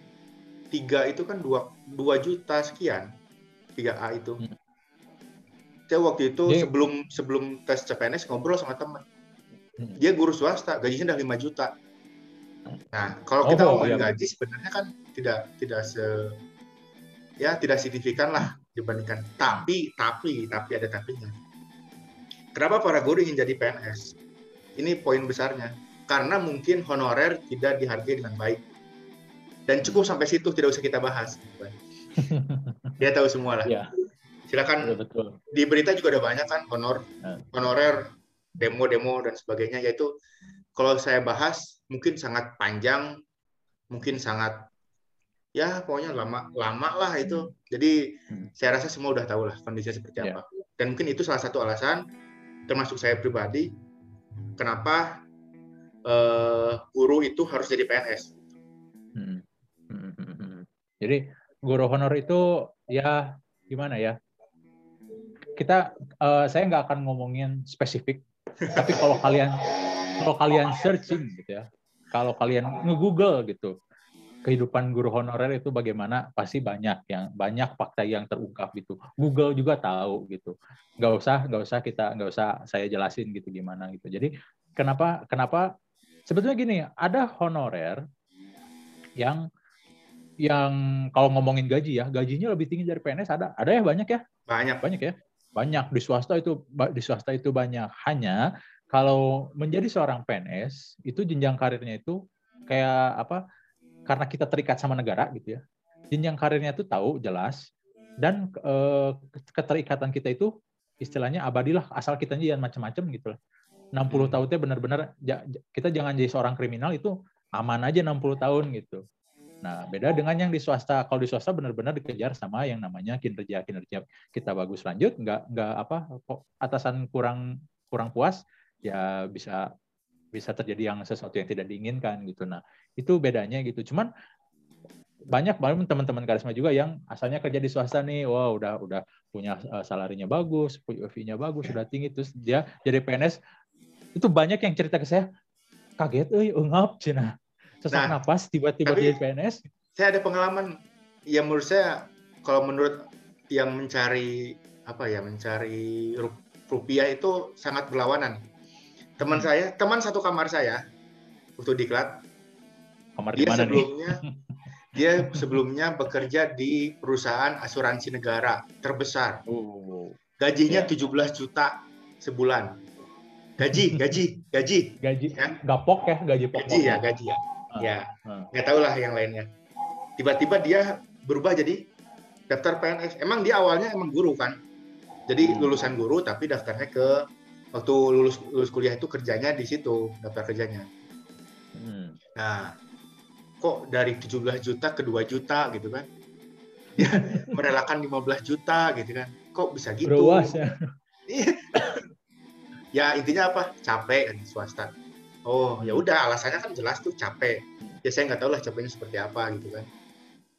tiga itu kan dua dua juta sekian tiga A itu hmm. saya waktu itu Jadi, sebelum sebelum tes CPNS ngobrol sama teman hmm. dia guru swasta gajinya udah lima juta Nah, kalau kita oh, ngomongin iya. gaji sebenarnya kan tidak tidak se ya tidak signifikan lah dibandingkan tapi tapi tapi ada tapinya. Kenapa para guru ingin jadi PNS? Ini poin besarnya. Karena mungkin honorer tidak dihargai dengan baik. Dan cukup sampai situ tidak usah kita bahas. Dia tahu semua lah. Ya. Silakan. Betul, betul. Di berita juga ada banyak kan honor ya. honorer demo-demo dan sebagainya yaitu kalau saya bahas mungkin sangat panjang, mungkin sangat ya pokoknya lama lama lah itu. Jadi hmm. saya rasa semua udah tahu lah kondisinya seperti yeah. apa. Dan mungkin itu salah satu alasan termasuk saya pribadi kenapa uh, guru itu harus jadi PNS. Hmm. Jadi guru honor itu ya gimana ya? Kita uh, saya nggak akan ngomongin spesifik, tapi kalau kalian kalau kalian searching gitu ya, kalau kalian nge-google gitu, kehidupan guru honorer itu bagaimana pasti banyak yang banyak fakta yang terungkap gitu. Google juga tahu gitu. Nggak usah nggak usah kita nggak usah saya jelasin gitu gimana gitu. Jadi kenapa kenapa? Sebetulnya gini ada honorer yang yang kalau ngomongin gaji ya gajinya lebih tinggi dari PNS ada ada ya banyak ya? Banyak. Banyak ya? Banyak. Di swasta itu di swasta itu banyak. Hanya kalau menjadi seorang PNS itu jenjang karirnya itu kayak apa? Karena kita terikat sama negara gitu ya jenjang karirnya itu tahu jelas dan eh, keterikatan kita itu istilahnya abadilah asal kita jangan macam-macam gitu lah. 60 hmm. tahun itu benar-benar kita jangan jadi seorang kriminal itu aman aja 60 tahun gitu. Nah beda dengan yang di swasta. Kalau di swasta benar-benar dikejar sama yang namanya kinerja kinerja kita bagus. Lanjut nggak nggak apa atasan kurang kurang puas ya bisa bisa terjadi yang sesuatu yang tidak diinginkan gitu. Nah, itu bedanya gitu. Cuman banyak banget teman-teman karisma juga yang asalnya kerja di swasta nih, wah wow, udah udah punya uh, salarinya bagus, fee-nya bagus, sudah tinggi terus dia jadi PNS. Itu banyak yang cerita ke saya, kaget euy, ungap cina. Sesak nah, napas tiba-tiba jadi PNS. Saya ada pengalaman yang menurut saya kalau menurut yang mencari apa ya, mencari rupiah itu sangat berlawanan teman hmm. saya teman satu kamar saya waktu diklat kamar dia sebelumnya nih? dia sebelumnya bekerja di perusahaan asuransi negara terbesar oh. gajinya yeah. 17 juta sebulan gaji gaji gaji gaji ya? gapok ya gaji pokok gaji ya gaji ya uh, ya uh. nggak tahu lah yang lainnya tiba-tiba dia berubah jadi daftar PNS emang dia awalnya emang guru kan jadi hmm. lulusan guru tapi daftarnya ke waktu lulus lulus kuliah itu kerjanya di situ daftar kerjanya. Hmm. nah kok dari 17 juta ke 2 juta gitu kan? Ya merelakan 15 juta gitu kan? Kok bisa gitu? Berwas, ya. Iya. ya intinya apa? Capek kan swasta. Oh ya udah alasannya kan jelas tuh capek. Ya saya nggak tahu lah capeknya seperti apa gitu kan.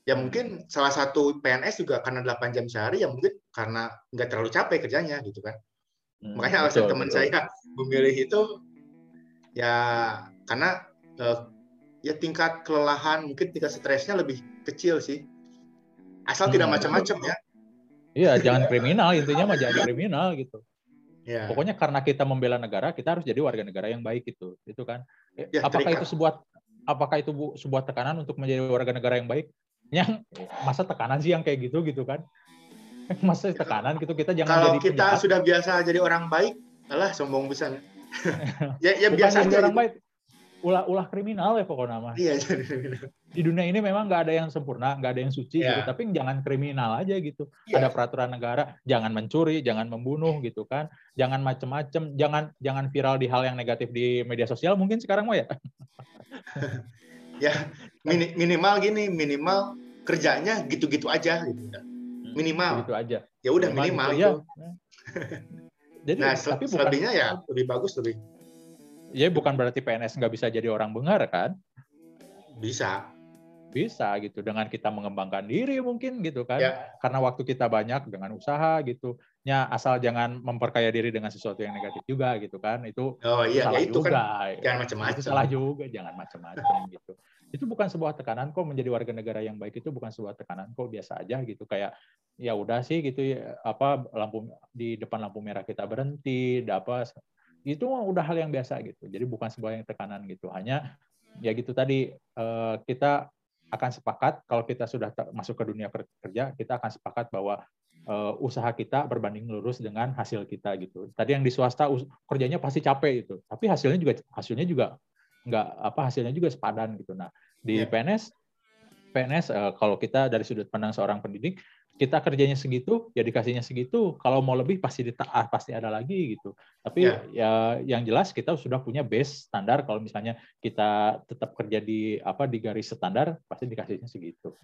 Ya mungkin salah satu PNS juga karena 8 jam sehari ya mungkin karena nggak terlalu capek kerjanya gitu kan Hmm, Makanya alasan teman saya memilih itu ya karena uh, ya tingkat kelelahan mungkin tingkat stresnya lebih kecil sih. Asal hmm, tidak macam-macam ya. Iya, jangan kriminal intinya mah jangan kriminal gitu. Ya. Pokoknya karena kita membela negara, kita harus jadi warga negara yang baik itu. Itu kan. Ya, apakah terikat. itu sebuah apakah itu bu, sebuah tekanan untuk menjadi warga negara yang baik? Yang masa tekanan sih yang kayak gitu gitu kan? masa tekanan gitu kita jangan kalau jadi kita penjahat. sudah biasa jadi orang baik alah sombong besar ya ya biasa aja orang gitu. baik ulah ulah kriminal ya pokoknya mah iya jadi kriminal di dunia ini memang nggak ada yang sempurna nggak ada yang suci yeah. gitu tapi jangan kriminal aja gitu yeah. ada peraturan negara jangan mencuri jangan membunuh gitu kan jangan macem-macem jangan jangan viral di hal yang negatif di media sosial mungkin sekarang mau ya ya minimal gini minimal kerjanya gitu-gitu aja gitu minimal. itu aja. Ya udah minimal, minimal itu. Ya. jadi nah tapi selebihnya ya lebih bagus lebih. Ya bukan berarti PNS nggak bisa jadi orang bengar kan? Bisa. Bisa gitu. Dengan kita mengembangkan diri mungkin gitu kan? Ya. karena waktu kita banyak dengan usaha gitu. Ya asal jangan memperkaya diri dengan sesuatu yang negatif juga gitu kan? Itu oh iya. Salah ya, itu juga. kan jangan macam-macam salah juga jangan macam-macam gitu itu bukan sebuah tekanan kok menjadi warga negara yang baik itu bukan sebuah tekanan kok biasa aja gitu. Kayak ya udah sih gitu ya apa lampu di depan lampu merah kita berhenti apa itu udah hal yang biasa gitu. Jadi bukan sebuah yang tekanan gitu. Hanya ya gitu tadi eh, kita akan sepakat kalau kita sudah masuk ke dunia kerja kita akan sepakat bahwa eh, usaha kita berbanding lurus dengan hasil kita gitu. Tadi yang di swasta kerjanya pasti capek itu tapi hasilnya juga hasilnya juga nggak apa hasilnya juga sepadan gitu. Nah di yeah. PNS PNS uh, eh, kalau kita dari sudut pandang seorang pendidik kita kerjanya segitu ya dikasihnya segitu kalau mau lebih pasti ditaat pasti ada lagi gitu tapi yeah. ya yang jelas kita sudah punya base standar kalau misalnya kita tetap kerja di apa di garis standar pasti dikasihnya segitu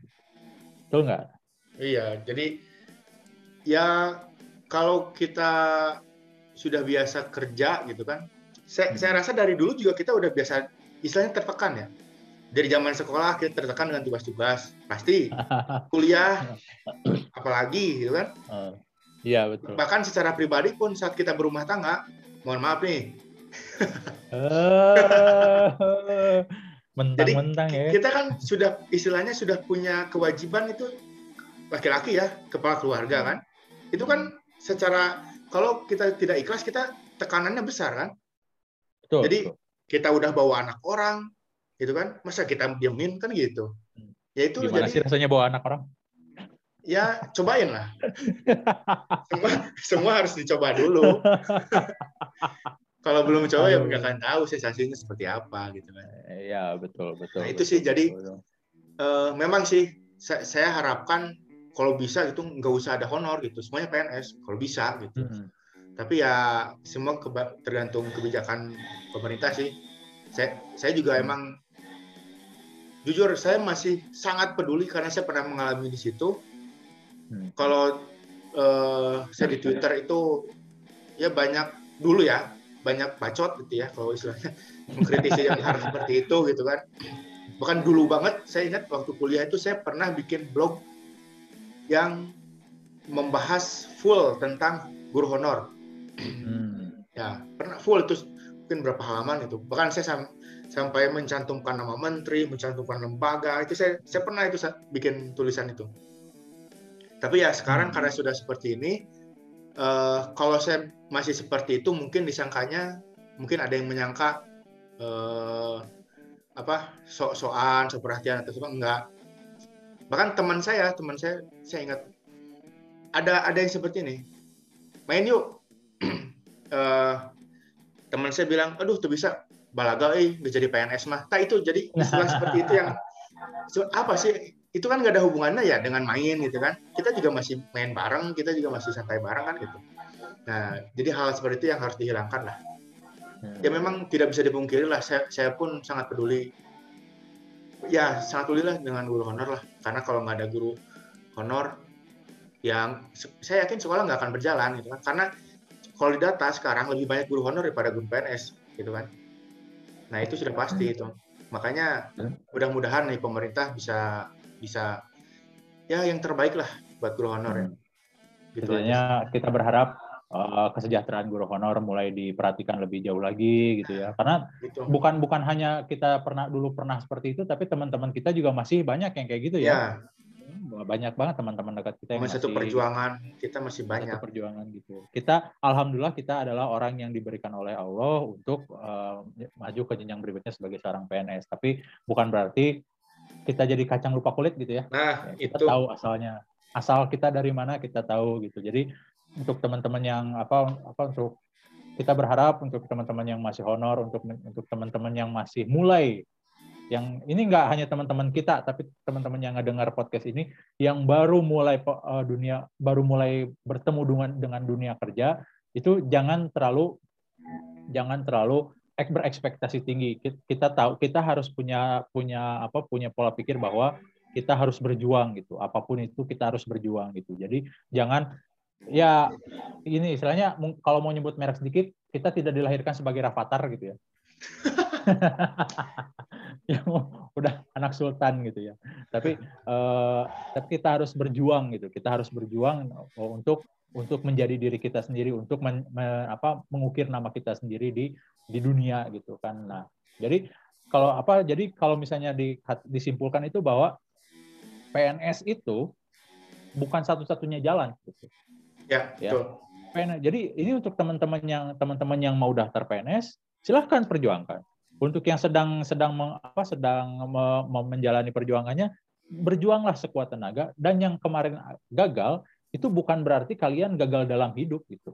betul nggak iya jadi ya kalau kita sudah biasa kerja gitu kan saya, hmm. saya rasa dari dulu juga kita udah biasa istilahnya tertekan ya. dari zaman sekolah kita tertekan dengan tugas-tugas. Pasti. Kuliah apalagi gitu kan. Uh, iya betul. Bahkan secara pribadi pun saat kita berumah tangga mohon maaf nih. Mentang-mentang ya. kita kan sudah istilahnya sudah punya kewajiban itu laki-laki ya kepala keluarga kan. Itu kan secara kalau kita tidak ikhlas kita tekanannya besar kan betul, jadi betul. kita udah bawa anak orang gitu kan? Masa kita diemin kan gitu. Ya itu Gimana jadi sih rasanya bawa anak orang? Ya cobain lah. Semua semua harus dicoba dulu. Kalau belum coba ya nggak akan tahu sensasinya seperti apa gitu kan. Ya betul betul nah, itu betul, sih. Betul, jadi betul. Uh, memang sih saya, saya harapkan kalau bisa itu nggak usah ada honor gitu. Semuanya PNS kalau bisa gitu. Hmm. Tapi ya semua keba tergantung kebijakan pemerintah sih saya saya juga emang jujur saya masih sangat peduli karena saya pernah mengalami di situ hmm. kalau uh, saya di Twitter itu ya banyak dulu ya banyak bacot gitu ya kalau istilahnya mengkritisi yang harus seperti itu gitu kan bahkan dulu banget saya ingat waktu kuliah itu saya pernah bikin blog yang membahas full tentang guru honor. Hmm. Ya, pernah full itu mungkin berapa halaman itu. Bahkan saya sam sampai mencantumkan nama menteri, mencantumkan lembaga. Itu saya saya pernah itu bikin tulisan itu. Tapi ya sekarang hmm. karena sudah seperti ini, uh, kalau saya masih seperti itu mungkin disangkanya mungkin ada yang menyangka uh, apa sok-sokan, sok perhatian atau apa enggak bahkan teman saya teman saya saya ingat ada ada yang seperti ini main yuk uh, teman saya bilang aduh tuh bisa balaga eh udah jadi PNS mah. Tak itu jadi istilah seperti itu yang apa sih itu kan nggak ada hubungannya ya dengan main gitu kan. Kita juga masih main bareng kita juga masih santai bareng kan gitu. Nah jadi hal seperti itu yang harus dihilangkan lah. Ya memang tidak bisa dipungkiri lah saya, saya pun sangat peduli. Ya sangat peduli lah dengan guru honor lah. Karena kalau nggak ada guru honor yang saya yakin sekolah nggak akan berjalan gitu kan. Karena kalau di data sekarang lebih banyak guru honor daripada guru PNS gitu kan. Nah itu sudah pasti itu. Makanya mudah-mudahan nih pemerintah bisa bisa ya yang terbaik lah buat guru honor ya. Gitu kita berharap uh, kesejahteraan guru honor mulai diperhatikan lebih jauh lagi gitu ya. Karena gitu. bukan bukan hanya kita pernah dulu pernah seperti itu tapi teman-teman kita juga masih banyak yang kayak gitu ya, ya. Banyak banget teman-teman dekat kita yang masih satu perjuangan kita masih banyak satu perjuangan gitu. Kita alhamdulillah kita adalah orang yang diberikan oleh Allah untuk uh, maju ke jenjang berikutnya sebagai seorang PNS tapi bukan berarti kita jadi kacang lupa kulit gitu ya. Nah kita itu. tahu asalnya asal kita dari mana kita tahu gitu. Jadi untuk teman-teman yang apa apa untuk kita berharap untuk teman-teman yang masih honor untuk untuk teman-teman yang masih mulai yang ini nggak hanya teman-teman kita tapi teman-teman yang ngedengar podcast ini yang baru mulai uh, dunia baru mulai bertemu dengan dengan dunia kerja itu jangan terlalu jangan terlalu berekspektasi tinggi. Kita tahu kita harus punya punya apa punya pola pikir bahwa kita harus berjuang gitu. Apa pun itu kita harus berjuang gitu. Jadi jangan ya ini istilahnya kalau mau nyebut merek sedikit kita tidak dilahirkan sebagai Rafathar gitu ya. yang udah anak sultan gitu ya. Tapi eh, tapi kita harus berjuang gitu. Kita harus berjuang untuk untuk menjadi diri kita sendiri, untuk men, me, apa mengukir nama kita sendiri di di dunia gitu kan. Nah, jadi kalau apa jadi kalau misalnya di, disimpulkan itu bahwa PNS itu bukan satu-satunya jalan gitu. Ya, ya. betul. PNS. Jadi ini untuk teman-teman yang teman-teman yang mau daftar PNS, silahkan perjuangkan. Untuk yang sedang sedang apa sedang menjalani perjuangannya, berjuanglah sekuat tenaga. Dan yang kemarin gagal itu bukan berarti kalian gagal dalam hidup gitu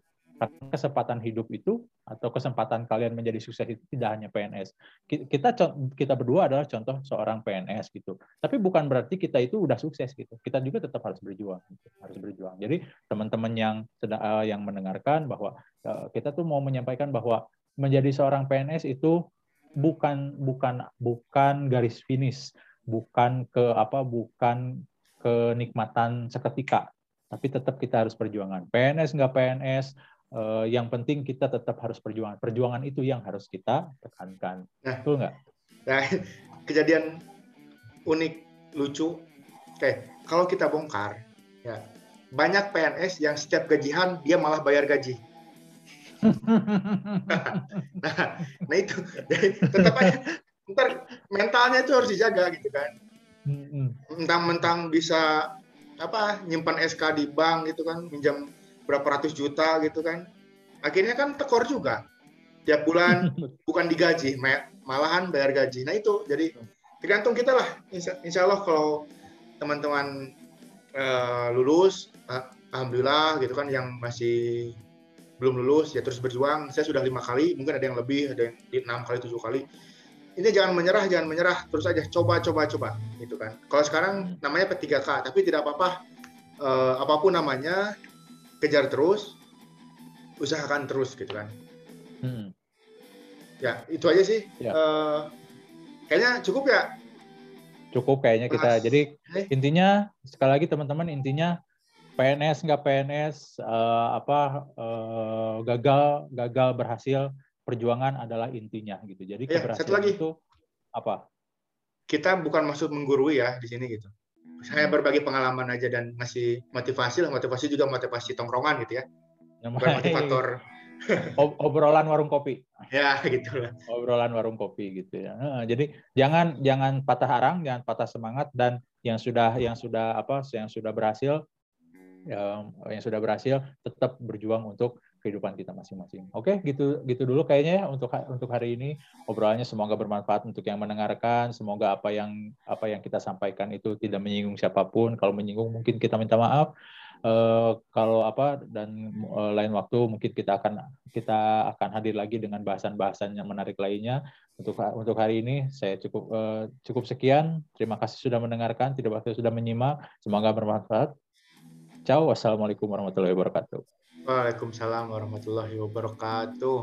kesempatan hidup itu atau kesempatan kalian menjadi sukses itu tidak hanya PNS. Kita kita berdua adalah contoh seorang PNS gitu. Tapi bukan berarti kita itu udah sukses gitu. Kita juga tetap harus berjuang, gitu. harus berjuang. Jadi teman-teman yang sedang uh, yang mendengarkan bahwa uh, kita tuh mau menyampaikan bahwa menjadi seorang PNS itu bukan bukan bukan garis finish, bukan ke apa bukan kenikmatan seketika, tapi tetap kita harus perjuangan. PNS nggak PNS, Eh, yang penting kita tetap harus perjuangan. Perjuangan itu yang harus kita tekankan. Nah, Betul nggak? Nah, kejadian unik, lucu. Oke, kalau kita bongkar, ya banyak PNS yang setiap gajian dia malah bayar gaji. Nah, nah itu, jadi tetap aja, ntar mentalnya itu harus dijaga gitu kan. Mentang-mentang bisa apa nyimpan SK di bank gitu kan, minjam berapa ratus juta gitu kan. Akhirnya kan tekor juga. Tiap bulan bukan digaji, malahan bayar gaji. Nah itu jadi tergantung kita lah. Insya, insya Allah kalau teman-teman uh, lulus, uh, alhamdulillah gitu kan yang masih belum lulus ya terus berjuang. Saya sudah lima kali, mungkin ada yang lebih, ada yang enam kali, tujuh kali. Ini jangan menyerah, jangan menyerah, terus aja coba, coba, coba, gitu kan. Kalau sekarang namanya P3K, tapi tidak apa-apa, uh, apa pun namanya, kejar terus, usahakan terus, gitu kan. Hmm. Ya itu aja sih. Ya. Uh, kayaknya cukup ya. Cukup kayaknya kita. Mas. Jadi intinya sekali lagi teman-teman intinya PNS nggak PNS uh, eh, apa uh, gagal gagal berhasil perjuangan adalah intinya gitu. Jadi ya, satu lagi. itu apa? Kita bukan maksud menggurui ya di sini gitu. Saya berbagi pengalaman aja dan ngasih motivasi lah. Motivasi juga motivasi tongkrongan gitu ya. Bukan motivator obrolan warung kopi. Ya, gitu lah. Obrolan warung kopi gitu ya. Jadi jangan jangan patah arang, jangan patah semangat dan yang sudah yang sudah apa yang sudah berhasil yang, sudah berhasil tetap berjuang untuk kehidupan kita masing-masing. Oke, gitu gitu dulu kayaknya ya untuk untuk hari ini obrolannya semoga bermanfaat untuk yang mendengarkan. Semoga apa yang apa yang kita sampaikan itu tidak menyinggung siapa pun. Kalau menyinggung mungkin kita minta maaf. Uh, kalau apa dan uh, lain waktu mungkin kita akan kita akan hadir lagi dengan bahasan-bahasan yang menarik lainnya. Untuk untuk hari ini saya cukup uh, cukup sekian. Terima kasih sudah mendengarkan, tidak waktu sudah menyimak. Semoga bermanfaat. Ciao, wassalamualaikum warahmatullahi wabarakatuh. Waalaikumsalam warahmatullahi wabarakatuh.